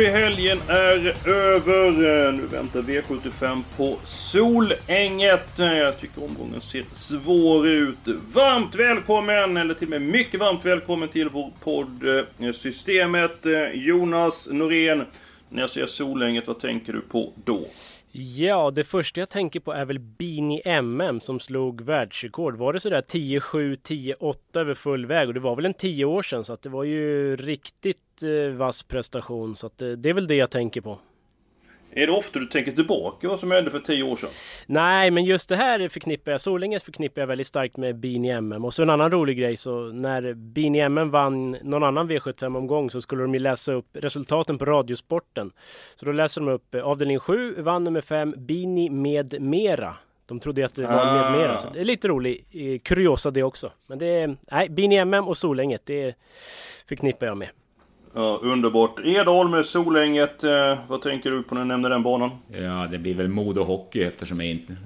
Derbyhelgen är över. Nu väntar V75 på Solänget. Jag tycker omgången ser svår ut. Varmt välkommen, eller till och med mycket varmt välkommen till vår podd eh, Systemet. Eh, Jonas Norén, när jag säger Solänget, vad tänker du på då? Ja, det första jag tänker på är väl Bini MM som slog världsrekord. Var det sådär 10-7, 10-8 över full väg? Och det var väl en 10 år sedan så att det var ju riktigt eh, vass prestation. Så att, eh, det är väl det jag tänker på. Är det ofta du tänker tillbaka vad som hände för 10 år sedan? Nej, men just det här förknippar jag, Solänges förknippar jag väldigt starkt med Bini MM. Och så en annan rolig grej, så när Bini MM vann någon annan V75-omgång så skulle de ju läsa upp resultaten på Radiosporten. Så då läser de upp eh, avdelning 7, vann nummer 5, Bini med mera. De trodde att det var Ah. med mera, så det är lite rolig eh, kuriosa det också. Men det är, nej, Bini MM och Solänget, det förknippar jag med. Ja, underbart. Edholm, Solänget. Eh, vad tänker du på när du nämnde den banan? Ja, det blir väl mod och hockey eftersom jag är inte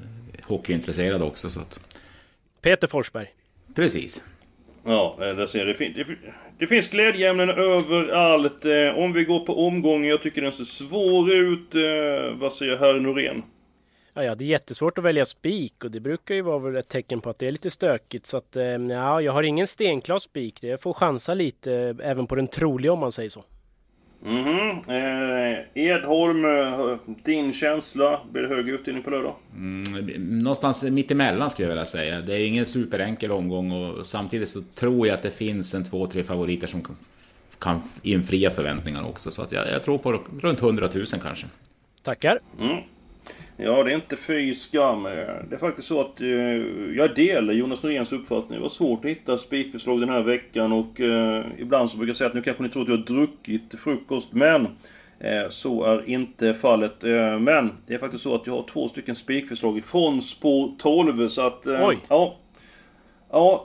hockeyintresserad också. Så att... Peter Forsberg. Precis. Ja, eh, där ser jag. Det, fin- det, fin- det finns glädjeämnen överallt. Eh, Om vi går på omgången, jag tycker den ser svår ut. Eh, Vad säger herr Norén? Ja, ja, det är jättesvårt att välja spik och det brukar ju vara väl ett tecken på att det är lite stökigt. Så att, eh, ja, jag har ingen stenklar spik. Jag får chansa lite eh, även på den troliga om man säger så. Mhm. Eh, Edholm, eh, din känsla? Blir det hög utdelning på lördag? Mm, någonstans mittemellan skulle jag vilja säga. Det är ingen superenkel omgång och samtidigt så tror jag att det finns en två, tre favoriter som kan- kan infria förväntningarna också. Så att jag, jag tror på runt 100 000 kanske. Tackar! Mm. Ja, det är inte fy skam. Eh, Det är faktiskt så att eh, jag delar Jonas Noréns uppfattning. Det var svårt att hitta spikförslag den här veckan och eh, ibland så brukar jag säga att nu kanske ni tror att jag har druckit frukost, men eh, så är inte fallet. Eh, men det är faktiskt så att jag har två stycken spikförslag ifrån spår 12, så att... Eh, Oj. Ja. Ja,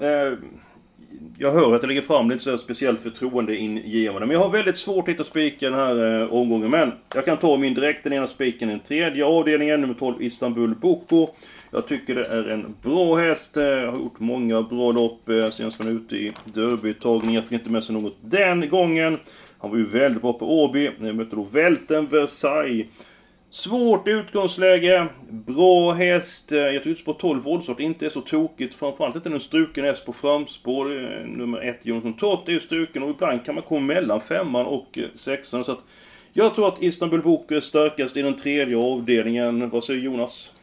jag hör att jag lägger fram lite så här speciellt förtroendeingivande. Men jag har väldigt svårt att hitta spiken den här eh, omgången. Men jag kan ta min direkt, den ena spiken i den tredje avdelningen, nummer 12 Istanbul Boko. Jag tycker det är en bra häst. Eh, jag har gjort många bra lopp eh, senast var han ute i derbytagning. Jag fick inte med sig något den gången. Han var ju väldigt bra på Åby. Jag mötte då Välten Versailles. Svårt utgångsläge, bra häst. Eh, jag tycker spår 12 voltstart inte är så tokigt. Framförallt inte en struken häst på framspår. Eh, nummer 1 Jonathan Tott är ju struken och ibland kan man komma mellan femman och eh, sexan. Så att jag tror att Istanbul Book är starkast i den tredje avdelningen. Vad säger Jonas?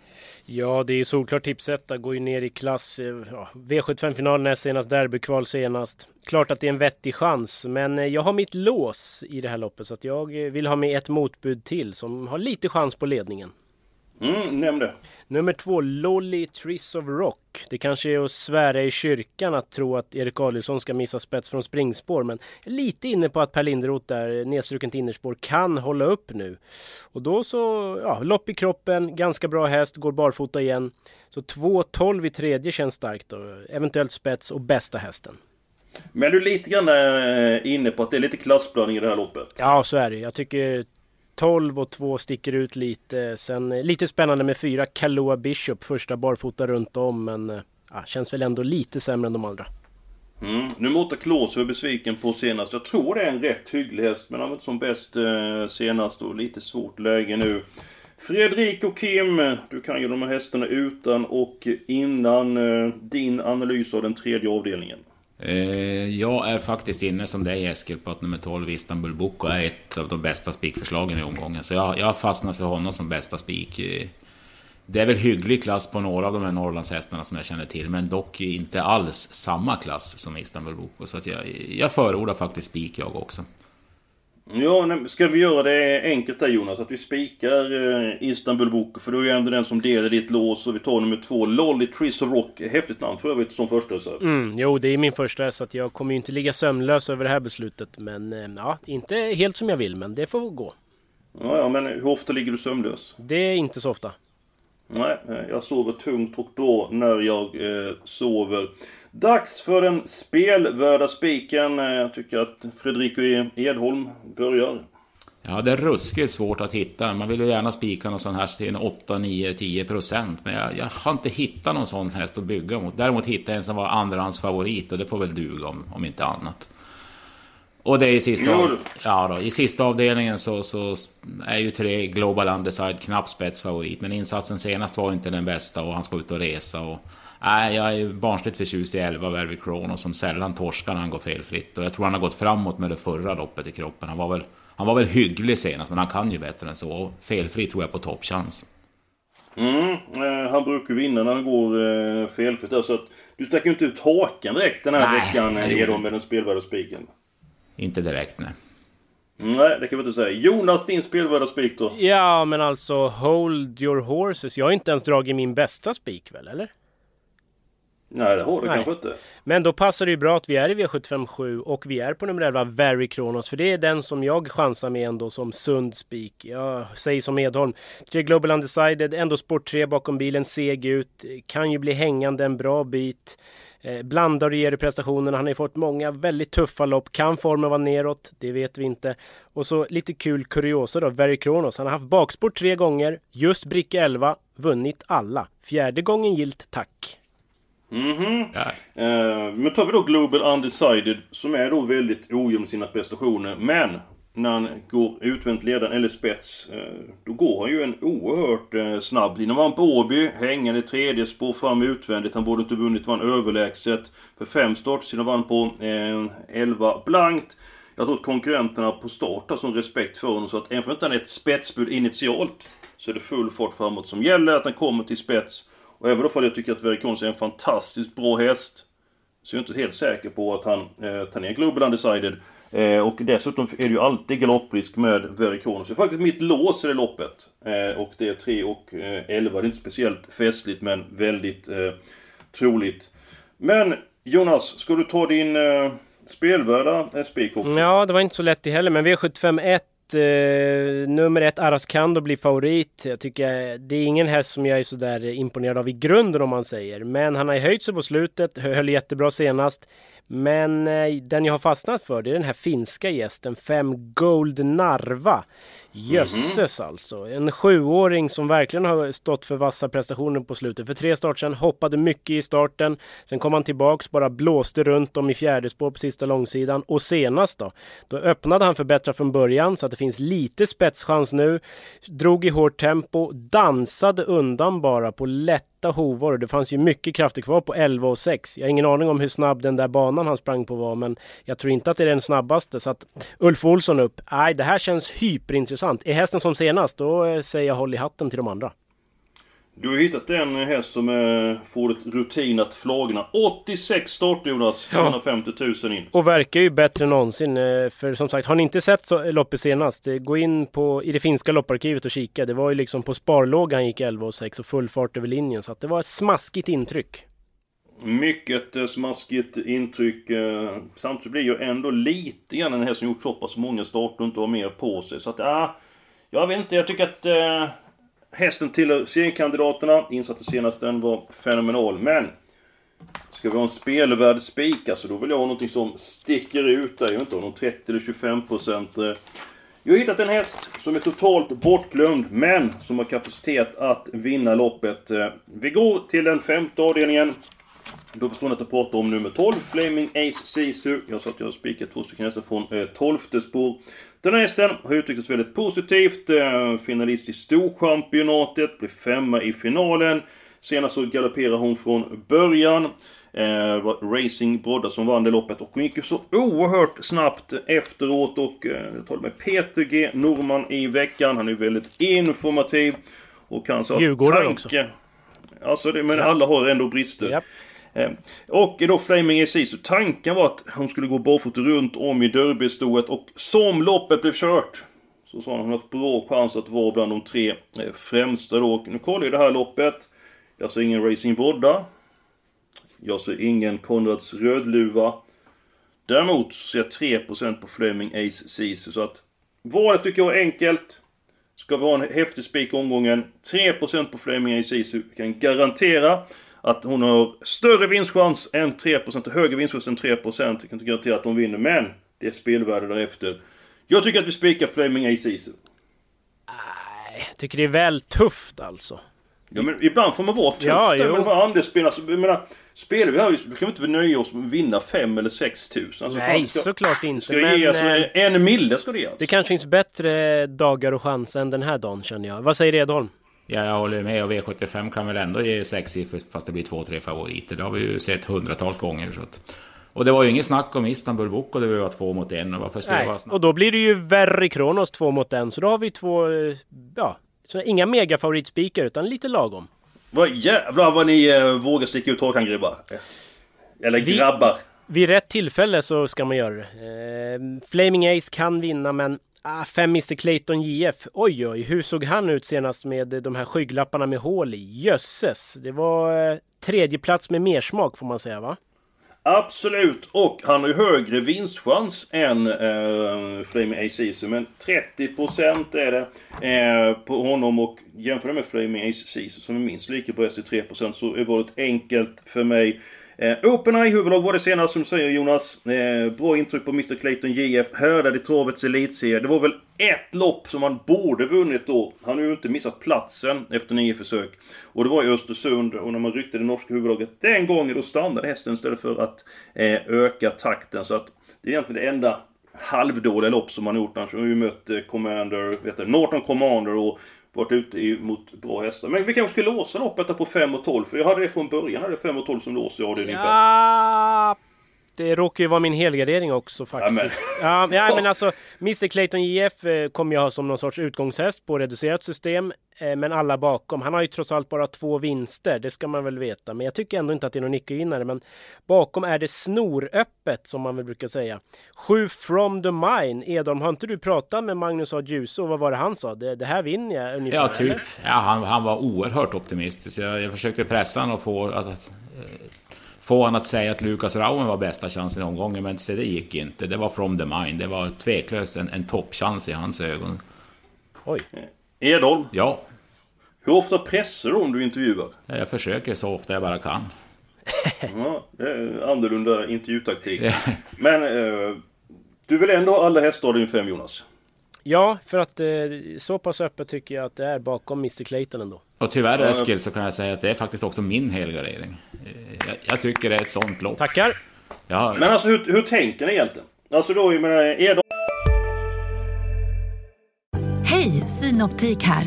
Ja, det är solklart tipsetta. Går ju ner i klass. Eh, ja, V75-final näst senast, derbykval senast. Klart att det är en vettig chans, men eh, jag har mitt lås i det här loppet så att jag eh, vill ha med ett motbud till som har lite chans på ledningen. Mm, nämn det. Nummer två, Lolly Triss of Rock. Det kanske är att svära i kyrkan att tro att Erik Adielsson ska missa spets från springspår, men lite inne på att Per Linderoth där, nedstruken till innerspår, kan hålla upp nu. Och då så, ja, lopp i kroppen, ganska bra häst, går barfota igen. Så 2.12 i tredje känns starkt då. Eventuellt spets och bästa hästen. Men du är lite grann eh, inne på att det är lite klassblandning i det här loppet. Ja, så är det. Jag tycker 12 och 2 sticker ut lite. Sen eh, lite spännande med 4, Kaloa Bishop, första barfota runt om, men eh, ja, känns väl ändå lite sämre än de andra. Mm. Nu Mota Klås är jag besviken på senast. Jag tror det är en rätt hygglig häst, men han var inte som bäst eh, senast och lite svårt läge nu. Fredrik och Kim, du kan ju de här hästarna utan och innan. Eh, din analys av den tredje avdelningen. Eh, jag är faktiskt inne som dig Eskil på att nummer 12 Istanbul Boko är ett av de bästa spikförslagen i omgången. Så jag, jag har fastnat för honom som bästa spik. Eh, det är väl hygglig klass på några av de här Norrlandshästarna som jag känner till, men dock inte alls samma klass som Istanbul Boko. Så att jag, jag förordar faktiskt spik jag också. Ja, nej, ska vi göra det enkelt där Jonas? Att vi spikar eh, Istanbul Boko, för då är ju ändå den som delar ditt lås och vi tar nummer två, Lolly Triss of Rock. Häftigt namn för övrigt som första så. Mm, jo, det är min första så att jag kommer ju inte ligga sömnlös över det här beslutet. Men eh, ja, inte helt som jag vill, men det får gå. Ja, ja, men hur ofta ligger du sömnlös? Det är inte så ofta. Nej, eh, jag sover tungt och bra när jag eh, sover. Dags för den spelvärda spiken. Eh, jag tycker att Fredrik. Edholm börjar. Ja, det är ruskigt svårt att hitta. Man vill ju gärna spika någon sån här till en 8, 9, 10 procent. Men jag, jag, har inte hittat någon sån häst att bygga mot. Däremot hittade jag en som var andrahandsfavorit och det får väl duga om, om inte annat. Och det är i sista, av, ja då, i sista avdelningen så, så är ju tre Global Undecided knapp spetsfavorit. Men insatsen senast var inte den bästa och han ska ut och resa. Och, nej, jag är barnsligt förtjust i 11 Vervi Chrono som sällan torskar när han går felfritt. Och jag tror han har gått framåt med det förra loppet i kroppen. Han var väl, han var väl hygglig senast, men han kan ju bättre än så. Och felfri tror jag på toppchans. Mm, eh, han brukar vinna när han går eh, felfritt där, så att du stack ju inte ut hakan direkt den här Nej, veckan, Edholm, med den spelvärda spiken. Inte direkt, nej. Nej, det kan vi inte säga. Jonas, din spelvärda spik då? Ja, men alltså Hold your horses. Jag har inte ens dragit min bästa spik väl, eller? Nej, det har du Nej. kanske inte. Men då passar det ju bra att vi är i V757 och vi är på nummer 11, Very Kronos. För det är den som jag chansar med ändå som sund spik. Jag säger som Edholm. Tre Global Undecided, ändå sport 3 bakom bilen, seg ut. Kan ju bli hängande en bra bit. Eh, blandar och ger i prestationerna. Han har ju fått många väldigt tuffa lopp. Kan formen vara neråt? Det vet vi inte. Och så lite kul kuriosa då. Very Kronos. Han har haft baksport tre gånger. Just bricka 11. Vunnit alla. Fjärde gången gilt tack. Mhm. Ja. Eh, men tar vi då Global Undecided som är då väldigt ojämn i sina prestationer. Men när han går utvänt ledaren eller spets. Eh, då går han ju en oerhört eh, snabb linje. Han vann på Åby, hängande tredje spår fram utvändigt. Han borde inte vunnit, vann överlägset. För fem startsidor vann på eh, 11 blankt. Jag tror att konkurrenterna på start har sån respekt för honom så att även om inte han är ett spetsbud initialt så är det full fart framåt som gäller, att han kommer till spets. Och även om jag tycker att Verikons är en fantastiskt bra häst så är jag inte helt säker på att han eh, tar ner Global Undecided. Eh, och dessutom är det ju alltid galopprisk med Verikons. Det är faktiskt mitt lås i det loppet. Eh, och det är 3 och eh, 11. Det är inte speciellt festligt men väldigt eh, troligt. Men Jonas, ska du ta din eh, spelvärda eh, spik också? Ja, det var inte så lätt det heller, men V751 Eh, nummer ett Araskando blir favorit. Jag tycker det är ingen häst som jag är sådär imponerad av i grunden om man säger. Men han har ju höjt sig på slutet, höll jättebra senast. Men eh, den jag har fastnat för det är den här finska gästen, 5 Gold Narva. Jösses alltså. En sjuåring som verkligen har stått för vassa prestationer på slutet. För tre start sedan hoppade mycket i starten. Sen kom han tillbaks, bara blåste runt om i fjärde spår på sista långsidan. Och senast då, då öppnade han för bättre från början så att det finns lite spetschans nu. Drog i hårt tempo, dansade undan bara på lätta och Det fanns ju mycket krafter kvar på 11 och 6. Jag har ingen aning om hur snabb den där banan han sprang på var, men jag tror inte att det är den snabbaste. Så att Ulf Olsson upp. Nej, det här känns hyperintressant. Är hästen som senast, då eh, säger jag håll i hatten till de andra. Du har hittat en häst som eh, får ett rutin att flagna. 86 starter Jonas, Ja. 250 000 in. Och verkar ju bättre än någonsin. eh, För som sagt, har ni inte sett så, loppet senast, eh, gå in på, i det finska lopparkivet och kika. Det var ju liksom på sparlåga han gick 11 och 6 och full fart över linjen. Så att det var ett smaskigt intryck. Mycket eh, smaskigt intryck. Eh, samtidigt blir ju ändå lite grann en häst som gjort så pass många starter och inte har mer på sig. Så att, ja... jag vet inte, jag tycker att eh, hästen tillhör seriekandidaterna. Insatte senast den var fenomenal, men... Ska vi ha en spelvärd spik, alltså då vill jag ha någonting som sticker ut där. Jag vill inte ha någon 30 eller 25 procent. Eh. Jag har hittat en häst som är totalt bortglömd, men som har kapacitet att vinna loppet. Eh. Vi går till den femte avdelningen. Då förstår ni att jag pratar om nummer 12, Flaming Ace Sisu. Jag sa att jag har spikat två stycken hästar från eh, tolfte 12 spår. Den här hästen har utvecklats väldigt positivt. Eh, finalist i Storchampionatet, blev femma i finalen. Senast så galopperade hon från början. Eh, Racing Brodda som vann det loppet och hon gick ju så oerhört snabbt efteråt och eh, jag talade med Peter G Norman i veckan. Han är väldigt informativ. Och kan så ha Djurgårdare tanke- också. Alltså det, men Ja. alla har ändå brister. Japp. Eh, och då Flaming så Tanken var att hon skulle gå barfota runt om i derbystoet och som loppet blev kört så sa han hon haft bra chans att vara bland de tre eh, främsta då. Nu kollar jag det här loppet. Jag ser ingen Racing Brodda. Jag ser ingen Konrads Rödluva. Däremot så ser jag 3% på Fleming Ace Sisu. Så att valet tycker jag är enkelt. Ska vi ha en häftig spik omgången. 3% på Fleming Ace Sisu. Kan garantera att hon har större vinstchans än 3%, högre vinstchans än 3%. Jag kan inte garantera att hon vinner, men det är spelvärde därefter. Jag tycker att vi spikar Fleming Ace Sisu. Nej, jag tycker det är väl tufft alltså. Ja men ibland får man vara tuff Ja, med de här andelsspelen. Alltså, jag menar, spelar vi här så kan vi inte nöja oss med att vinna 5 eller 6 tusen. Alltså, Nej, ska, såklart inte. Ska jag ge Men alltså, eh, en mille ska det ge alltså. det kanske finns bättre dagar och chanser än den här dagen känner jag. Vad säger Edholm? Ja, jag håller med. Och V75 kan väl ändå ge sexsiffrigt fast det blir två, tre favoriter. Det har vi ju sett hundratals gånger. Så att... Och det var ju inget snack om Istanbul Boko där vi var två mot en. Och varför skulle det Nej, vara snack? och då blir det ju Verri Kronos två mot en. Så då har vi två, eh, ja, så inga megafavoritspikar utan lite lagom. Vad jävlar vad ni eh, vågar sticka ut hakan grabbar. Eller Vi- grabbar. Vid rätt tillfälle så ska man göra det. Eh, Flaming Ace kan vinna men ah, fem Mr Clayton JF. Oj oj, hur såg han ut senast med de här skygglapparna med hål i? Jösses! Det var eh, tredje plats med mersmak får man säga va? Absolut, och han har ju högre vinstchans än eh, Flaming Ace Sisu. Men 30% är det eh, på honom och jämför det med Flaming Ace Sisu som är minst lika på ST3% så är valet enkelt för mig. Eh, OpenEye huvudlag var det senast som säger Jonas. Eh, bra intryck på Mr Clayton JF. Härdade i travets elitserie. Det var väl ett lopp som han borde vunnit då. Han har ju inte missat platsen efter nio försök. Och det var i Östersund och när man ryckte det norska huvudlaget den gången då stannade hästen istället för att eh, öka takten. Så att det är egentligen det enda halvdåliga lopp som han gjort. Han har ju mött eh, Commander, vet du, Norton Commander och varit ute mot bra hästar. Men vi kanske ska låsa loppet på 5 och 12. För jag hade det från början, hade 5 och 12 som lås. Ja, det är ungefär. Det råkar ju vara min helgardering också faktiskt. Ja, ja, men alltså Mr Clayton JF eh, kommer jag ha som någon sorts utgångshäst på reducerat system. Eh, men alla bakom. Han har ju trots allt bara två vinster. Det ska man väl veta. Men jag tycker ändå inte att det är någon nyckelvinnare. Men bakom är det snoröppet som man väl brukar säga. Sju from the mine. Edholm, har inte du pratat med Magnus A. Djuse och vad var det han sa? Det, det här vinner jag ungefär. Ja, typ. eller? Ja, han, han var oerhört optimistisk. Jag, jag försökte pressa honom och få att, att eh, få honom att säga att Lukas Rauen var bästa chansen i omgången, men så det gick inte. Det var from the mind. Det var tveklöst en, en toppchans i hans ögon. Oj. Edholm, Ja, hur ofta pressar du om du intervjuar? jag försöker så ofta jag bara kan. Ja, det är annorlunda intervjutaktik. Men eh, du vill ändå ha alla hästar i din fem Jonas? Ja, för att eh, så pass öppet tycker jag att det är bakom Mr Clayton ändå. Och tyvärr Ja, Eskil så kan jag säga att det är faktiskt också min helgardering. Eh, Jag, jag tycker det är ett sånt lopp. Tackar! Ja, Men alltså hur, hur tänker ni egentligen? Alltså då, jag menar, Edholm Hej, Synoptik här.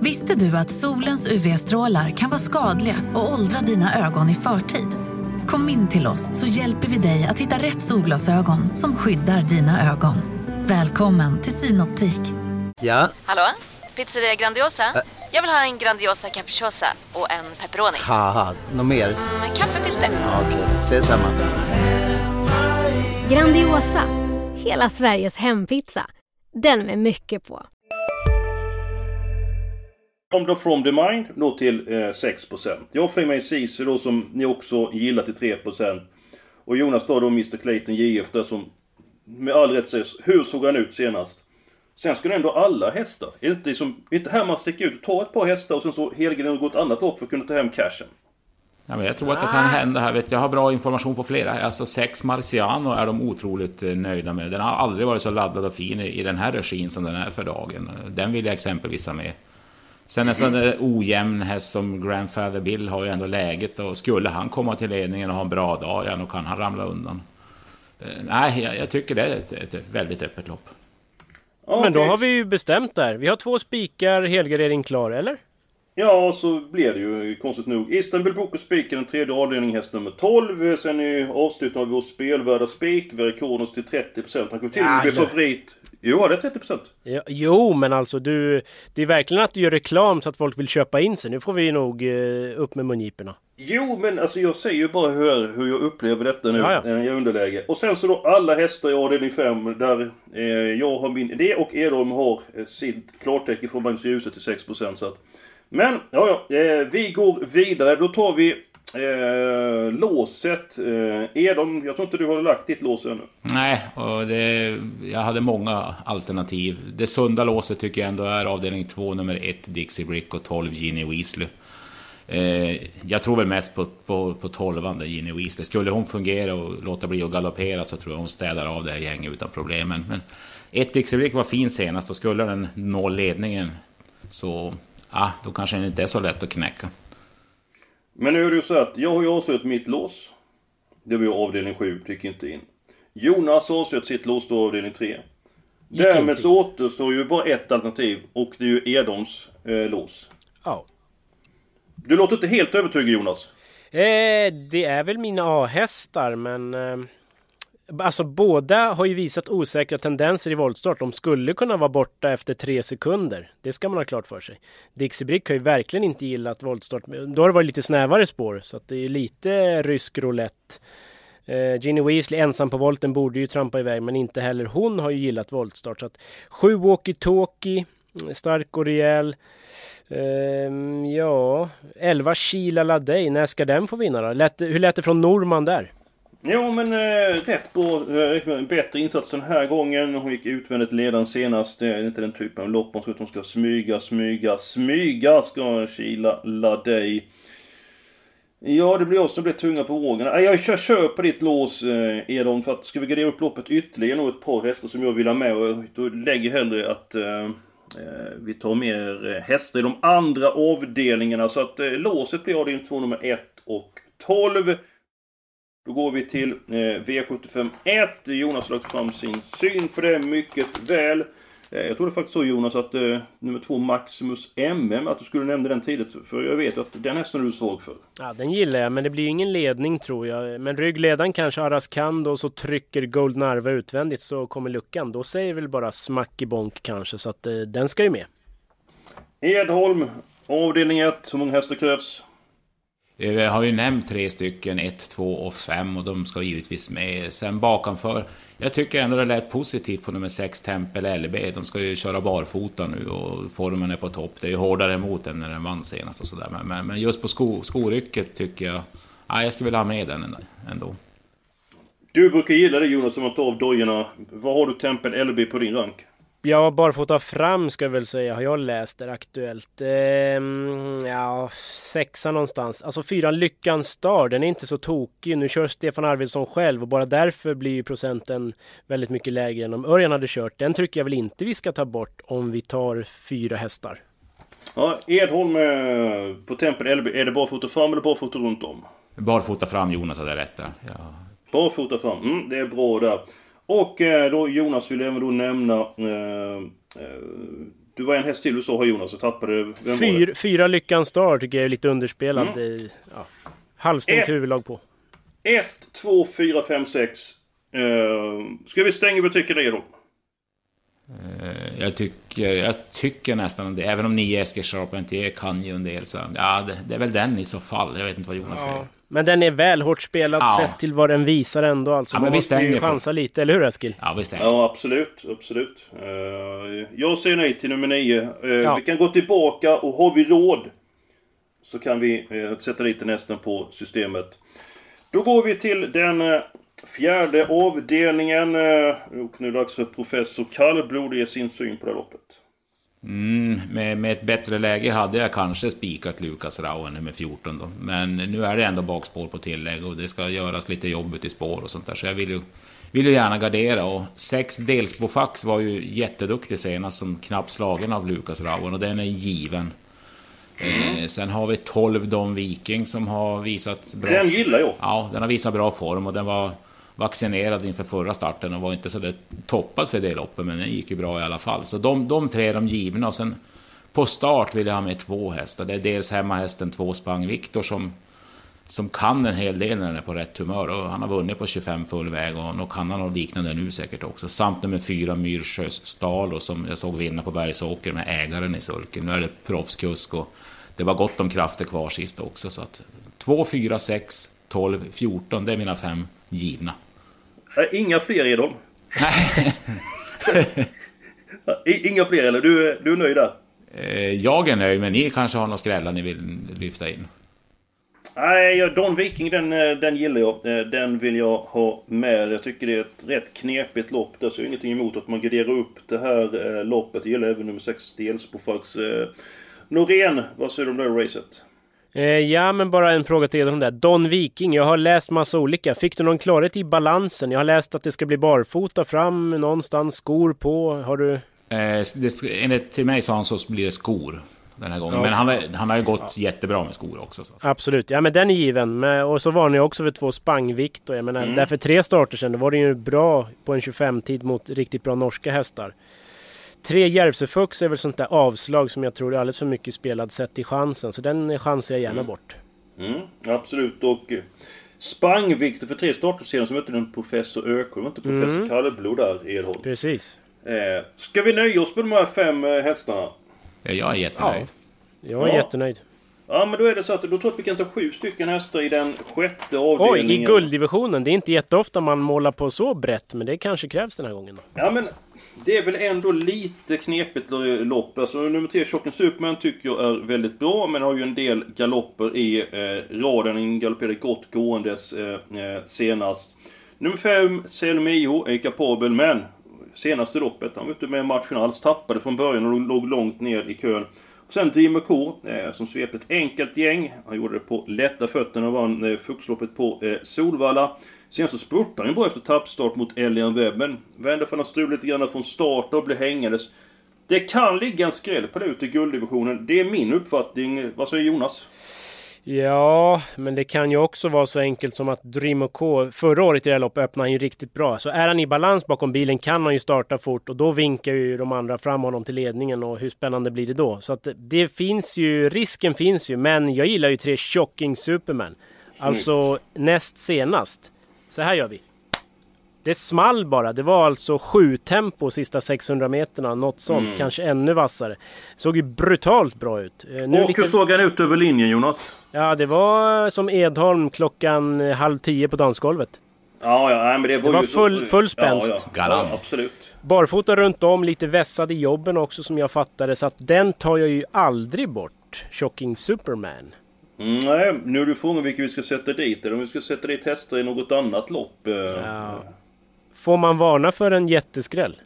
Visste du att solens UV-strålar kan vara skadliga och åldra dina ögon i förtid? Kom in till oss så hjälper vi dig att hitta rätt solglasögon som skyddar dina ögon. Välkommen till Synoptik. Ja, Hallå? Pizzeria Grandiosa? Jag vill ha en Grandiosa capriciosa och en pepperoni. haha, något mer? Med kaffefilter. Ja, Okej, ses samma. Grandiosa, hela Sveriges hempizza. Den med mycket på. då from the mind då till eh, 6%. Jag får med Sisu då som ni också gillar till 3%. Och Jonas då, då Mr Clayton JF där som med all rätt sägs, hur såg han ut senast? Sen ska det ändå alla hästar. Inte, som, är inte här man sticker ut? Ta ett par hästar och sen så helgar och gå ett annat lopp för att kunna ta hem cashen. Ja, men jag tror att det kan hända här. Vet, jag har bra information på flera. Alltså sex Marciano är de otroligt eh, nöjda med. Den har aldrig varit så laddad och fin i, i den här regin som den är för dagen. Den vill jag exempelvis ha med. Sen en sån där ojämn häst som Grandfather Bill har ju ändå läget och skulle han komma till ledningen och ha en bra dag, ja då kan han ramla undan. Eh, Nej, jag, jag tycker det är ett, ett väldigt öppet lopp. Ja, Men då har vi ju bestämt där. Vi har två spikar, helgardering klar, eller? Ja, så blev det ju konstigt nog. Istanbul Boko spiken, den tredje avdelningen, häst nummer 12. Sen är avslutningen av vår spelvärda spik, Verikonos till 30%. Han kommer till och med Ja, bli favorit Jo, det är 30%. Ja, jo, men alltså du... Det är verkligen att du gör reklam så att folk vill köpa in sig. Nu får vi nog eh, upp med mungiporna. Jo, men alltså jag säger ju bara hur, hur jag upplever detta nu Ja, ja. när jag är i underläge. Och sen så då alla hästar i avdelning 5 där eh, jag har min... Det och Edholm har eh, sitt klartecken från Magnus Djuse till 6% så att... Men, ja ja. Eh, vi går vidare. Då tar vi eh, låset. Eh, Edholm, jag tror inte du har lagt ditt lås ännu. Nej, och det, jag hade många alternativ. Det sunda låset tycker jag ändå är avdelning 2, nummer 1, Dixie Brick och 12, Ginny Weasley. Eh, jag tror väl mest på, på, på 12 där Ginny Weasley. Skulle hon fungera och låta bli att galoppera så tror jag hon städar av det här gänget utan problem. Men, men ett Dixie Brick var fin senast och skulle den nå ledningen så ah, då kanske den inte är så lätt att knäcka. Men nu är det ju så att jag har ju avslutat mitt lås. Det var ju avdelning 7, gick inte in. Jonas har avslutat sitt lås då avdelning 3. Därmed så återstår ju bara ett alternativ och det är ju Edholms eh, lås. Ja. Du låter inte helt övertygad Jonas. Eh, det är väl mina A-hästar, men... Eh, alltså båda har ju visat osäkra tendenser i voltstart. De skulle kunna vara borta efter tre sekunder. Det ska man ha klart för sig. Dixie Brick har ju verkligen inte gillat voltstart. Då har det varit lite snävare spår, så att det är lite rysk roulette. Eh, Ginny Weasley ensam på volten borde ju trampa iväg, men inte heller hon har ju gillat voltstart. Så att sju walkie-talkie, stark och rejäl. Ehm, ja, 11 Sheila Ladej, när ska den få vinna då? Lät, hur lät det från Norman där? Jo men äh, rätt bra. Äh, eh, bättre insats den här gången. Hon gick utvändigt ledan senast. Det är inte den typen av lopp hon ska, hon ska smyga, smyga, smyga ska Sheila Ladej. Ja, det blir jag som blir tunga på vågorna. Jag kör, kör på ditt lås eh, Edon för att ska vi gardera upp loppet ytterligare nog ett par hästar som jag vill ha med och då lägger hellre att eh, eh, vi tar mer hästar i de andra avdelningarna så att eh, låset blir avdelning två, nummer 1 och 12. Då går vi till eh, V75 1. Jonas har lagt fram sin syn på det mycket väl. Eh, jag tror det faktiskt så Jonas att eh, nummer 2 Maximus MM, att du skulle nämna den tidigt. För jag vet att den hästen är du svag för. Ja, den gillar jag, men det blir ingen ledning tror jag. Men ryggledaren kanske Araskando och så trycker Gold Narva utvändigt så kommer luckan. Då säger väl bara smack i bonk kanske, så att eh, den ska ju med. Edholm, avdelning 1. Hur många hästar krävs? Eh, jag har ju nämnt tre stycken, 1, 2 och 5 och de ska givetvis med. Sen bakanför, jag tycker ändå det lät positivt på nummer 6 Tempel LB. De ska ju köra barfota nu och formen är på topp. Det är ju hårdare mot än när den vann senast och sådär. Men, men, men just på sko, skorycket tycker jag, ja, jag skulle vilja ha med den ändå. Du brukar gilla det Jonas, som man tar av dojorna. Vad har du Tempel LB på din rank? Ja, barfota fram ska jag väl säga, har jag läst det aktuellt. Ehm, ja, sexa någonstans. Alltså fyran Lyckans Star, den är inte så tokig. Nu kör Stefan Arvidsson själv och bara därför blir ju procenten väldigt mycket lägre än om Örjan hade kört. Den tycker jag väl inte vi ska ta bort om vi tar fyra hästar. Ja, Edholm eh, på Tempel LB. Är det barfota fram eller barfota runt om? Barfota fram, Jonas hade rätt där. Ja. Barfota fram. Mm, det är bra där. Och eh, då Jonas vill även då nämna... Eh, eh, du var en häst till du sa har Jonas, jag tappade... Vem Fyr, det? fyra Lyckans Star tycker jag är lite underspelad. Mm. Ja. Halvstängt huvudlag på. 1, 2, 4, 5, 6. Eh, ska vi stänga butiken redo? Eh, Jag tycker, jag tycker nästan det, även om 9 Eskil Charpentier kan ju en del så... Ja, det, det är väl den i så fall. Jag vet inte vad Jonas säger. Men den är väl hårt spelad Ja. sett till vad den visar ändå. Alltså, Ja, man men vi måste ju stänger på- chansa lite, eller hur Eskil? Ja, visst är det. Ja, absolut. Absolut. Eh, jag säger nej till nummer 9. Ja. Vi kan gå tillbaka och har vi råd så kan vi eh, sätta dit den hästen på systemet. Då går vi till den eh, fjärde avdelningen. eh, Och nu är det dags för professor Kallblod att ge sin syn på det här loppet. Mm, med, med ett bättre läge hade jag kanske spikat Lukas Rauen nummer 14 då. Men nu är det ändå bakspår på tillägg och det ska göras lite jobb ute i spår och sånt där. Så jag vill ju, vill ju gärna gardera. Och sex Delsbofax var ju jätteduktig senast som knappt slagen av Lukas Rauen och den är given. Eh, sen har vi 12 Don Viking som har visat bra... Den gillar jag. Ja, den har visat bra form och den var vaccinerad inför förra starten och var inte så där toppad för det loppet, men den gick ju bra i alla fall. Så de, de tre är de givna och sen på start vill jag ha med två hästar. Det är dels hemmahästen två Spang Viktor som som kan en hel del när den är på rätt humör. Och han har vunnit på 25 full väg och nog kan han något liknande nu säkert också. Samt nummer fyra Myrsjös Stalo som jag såg vinna på Bergsåker med ägaren i sulken. Nu är det proffskusk och det var gott om krafter kvar sist också. Så att 2, 4, 6, 12, 14, det är mina fem givna. Inga fler de. Inga fler eller? Du, du är nöjd där? Eh, jag är nöjd, men ni kanske har några skrällar ni vill lyfta in? Nej, Don Viking den, eh, den gillar jag. Eh, den vill jag ha med. Jag tycker det är ett rätt knepigt lopp. Där så är ingenting emot att man graderar upp det här loppet. Det gäller även nummer 6 Stelsbofax. Norén, vad säger du om det racet? Ja, men bara en fråga till om det. Don Viking, jag har läst massa olika. Fick du någon klarhet i balansen? Jag har läst att det ska bli barfota fram någonstans, skor på. Har du? Eh, det, enligt till mig sa han så blir det skor den här gången. Ja. Men han, han har ju gått ja. jättebra med skor också. Så. Absolut, ja men den är given. Och så var ni också för två spangvikt. Och jag menar, mm. därför tre starter sen, då var det ju bra på en 25-tid mot riktigt bra norska hästar. Tre Järvsöfux är väl sånt där avslag som jag tror är alldeles för mycket spelad sett till chansen. Så den chansar jag gärna mm. bort. Mm, absolut, och eh, Spangvikter för tre starter sedan så mötte den Professor Ökholm, inte Professor mm. Kallblod där i Edholm. Precis. Eh, ska vi nöja oss med de här fem eh, hästarna? Ja, jag är jättenöjd. Ja. Jag är ja. jättenöjd. Ja men då är det så att då tror jag att vi kan ta sju stycken hästar i den sjätte avdelningen. Oj, i gulddivisionen. Det är inte jätteofta man målar på så brett, men det kanske krävs den här gången. Då. Ja men det är väl ändå lite knepigt lopp. Alltså nummer 3, Chocken Superman, tycker jag är väldigt bra, men har ju en del galopper i eh, raden. Den galopperade gott gåendes eh, eh senast. Nummer 5, Selmio, är kapabel, men senaste loppet. Han var ute med matchen alls. Tappade från början och låg långt ner i kön. Och sen Dreamer K, eh, som svepte ett enkelt gäng. Han gjorde det på lätta fötterna och vann eh, Fuxloppet på eh, Solvalla. Sen så spurtade han bra efter tappstart mot Elian Webb, men vände för att strul lite grann från start och blev hängandes. Det kan ligga en skräll på det ute i gulddivisionen. Det är min uppfattning. Vad säger Jonas? Ja, men det kan ju också vara så enkelt som att Dream K förra året i det här loppet öppnade han ju riktigt bra. Så är han i balans bakom bilen kan han ju starta fort och då vinkar ju de andra fram honom till ledningen och hur spännande blir det då? Så att det finns ju, risken finns ju, men jag gillar ju tre Shocking Superman. Alltså näst senast. Så här gör vi. Det small bara. Det var alltså sju tempo sista 600 meterna. Något sånt. Mm. Kanske ännu vassare. Såg ju brutalt bra ut. Eh, nu och lite... hur såg han ut över linjen Jonas? Ja, det var som Edholm klockan eh, halv tio på dansgolvet. Ja, ja, men det var, det var full, så... full spänst. Ja, ja. ja, absolut. Barfota runt om, lite vässad i jobben också som jag fattade. Så att den tar jag ju aldrig bort. Shocking Superman. Nej, nu är du frågan vilka vi ska sätta dit. Eller om vi ska sätta dit hästar i något annat lopp. Eh. Ja. Får man varna för en jätteskräll?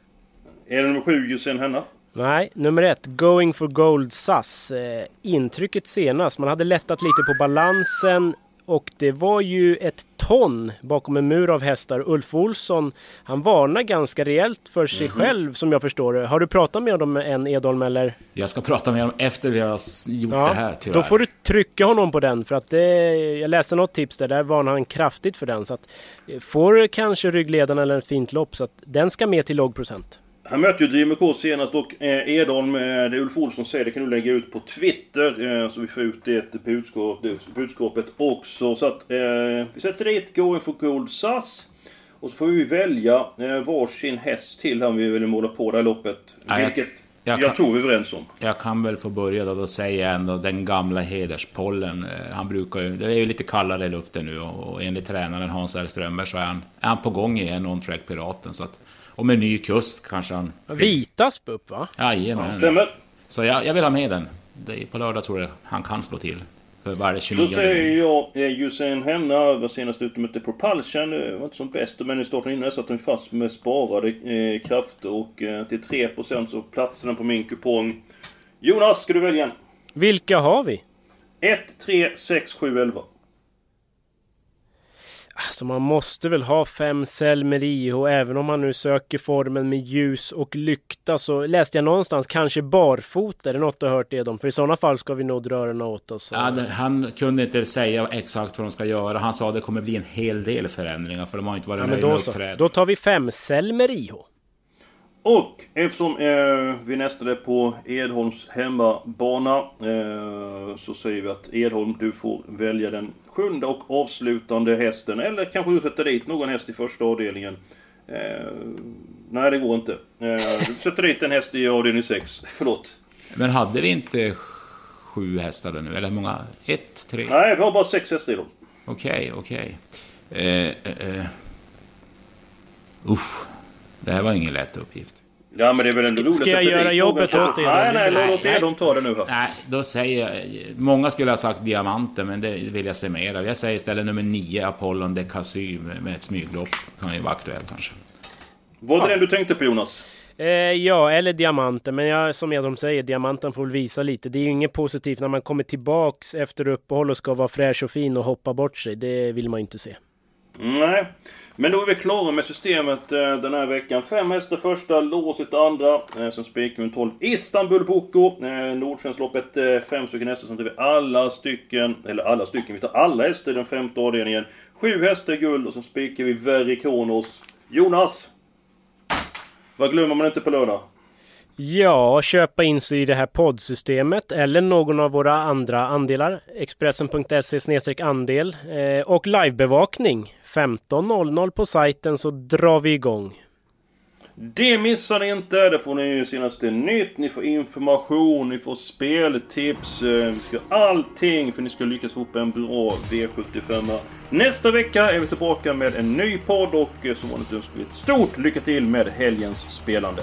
Är det nummer sju Josén Henna? Nej, nummer ett, Going for Gold SAS. Eh, intrycket senast, man hade lättat lite på balansen och det var ju ett ton bakom en mur av hästar. Ulf Olsson, han varnar ganska rejält för sig mm -hmm. själv som jag förstår det. Har du pratat med honom än Edholm eller? Jag ska prata med honom efter vi har gjort ja, det här tyvärr. Då får du trycka honom på den för att det, jag läste något tips där, där varnar han kraftigt för den. Så att eh, får kanske ryggledaren eller ett fint lopp så att den ska med till låg procent. Han mötte ju DMK senast och eh, Edholm, eh, det Ulf Olsson säger, det kan du lägga ut på Twitter. Eh, så vi får ut det budskap, det budskapet också. Så att vi sätter dit Going for Gold SAS. Och så får vi välja varsin häst till om vi vill måla på det här loppet. Nej, vilket jag, jag, jag tror vi är överens om. Jag kan väl få börja då, då säga ändå den gamla hederspollen. Han brukar ju, det är ju lite kallare i luften nu och, och enligt tränaren Hans R. Strömberg så är han, är han på gång igen, On-Track Piraten. Så att och med ny kust kanske han... Vitasp upp va? Jajamän. Stämmer. Så jag, jag vill ha med den. Det, på lördag tror jag han kan slå till. För varje 29 Då säger jag eh, Usain Henna var senast ute med Propulsion. Var inte som bäst men i starten innan satt den fast med sparade eh, krafter och eh, till 3% så platsar den på min kupong. Jonas, ska du välja? Vilka har vi? 1, 3, 6, 7, 11. Alltså man måste väl ha fem Selmer IH även om man nu söker formen med ljus och lykta så läste jag någonstans kanske barfota. Är det något du har hört det om? För i sådana fall ska vi nog dra öronen åt oss. Ja, han kunde inte säga exakt vad de ska göra. Han sa att det kommer bli en hel del förändringar för de har inte varit ja, nöjda med då, då tar vi fem Selmer IH. Och eftersom eh, vi nästade på Edholms hemmabana eh, så säger vi att Edholm, du får välja den sjunde och avslutande hästen. Eller kanske du sätter dit någon häst i första avdelningen. Eh, nej, det går inte. Eh, du sätter dit en häst i avdelning 6. Förlåt. Men hade vi inte sju hästar då nu? Eller hur många? Ett, tre? Nej, vi har bara sex hästar i dem. Okej, okej. Eh, eh, eh. Usch. Det här var ingen lätt uppgift. Ja men det är väl ändå roligt Ska jag göra jobbet åt er? Nej, nej, Nej, låt nej. Edholm ta det nu här. Nej, då säger jag... Många skulle ha sagt diamanter, men det vill jag se mer av. Jag säger istället nummer nio, Apollon de Cassy med med ett smyglopp. Kan ju vara aktuell kanske. Var det den du tänkte på Jonas? Eh, ja, eller diamanten. Men jag, som Edholm säger, diamanten får väl visa lite. Det är ju inget positivt när man kommer tillbaks efter uppehåll och ska vara fräsch och fin och hoppa bort sig. Det vill man ju inte se. Nej. Men då är vi klara med systemet eh, den här veckan. Fem hästar första, låset andra. Eh, sen spikar vi 12 Istanbul Boko. Eh, Nordsvenskloppet eh, fem stycken hästar. Sen tar vi alla stycken, eller alla stycken, vi tar alla hästar i den femte avdelningen. Sju hästar i guld och sen spikar vi Verri Kronos. Jonas! Vad glömmer man inte på lördag? Ja, köpa in sig i det här poddsystemet eller någon av våra andra andelar. Expressen.se andel eh, och livebevakning 15.00 på sajten så drar vi igång. Det missar ni inte. Där får ni senaste nytt, ni får information, ni får speltips. Eh, ni Vi ska göra allting för att ni ska lyckas få upp en bra V75. Nästa vecka är vi tillbaka med en ny podd och eh, som vanligt önskar vi ett stort lycka till med helgens spelande.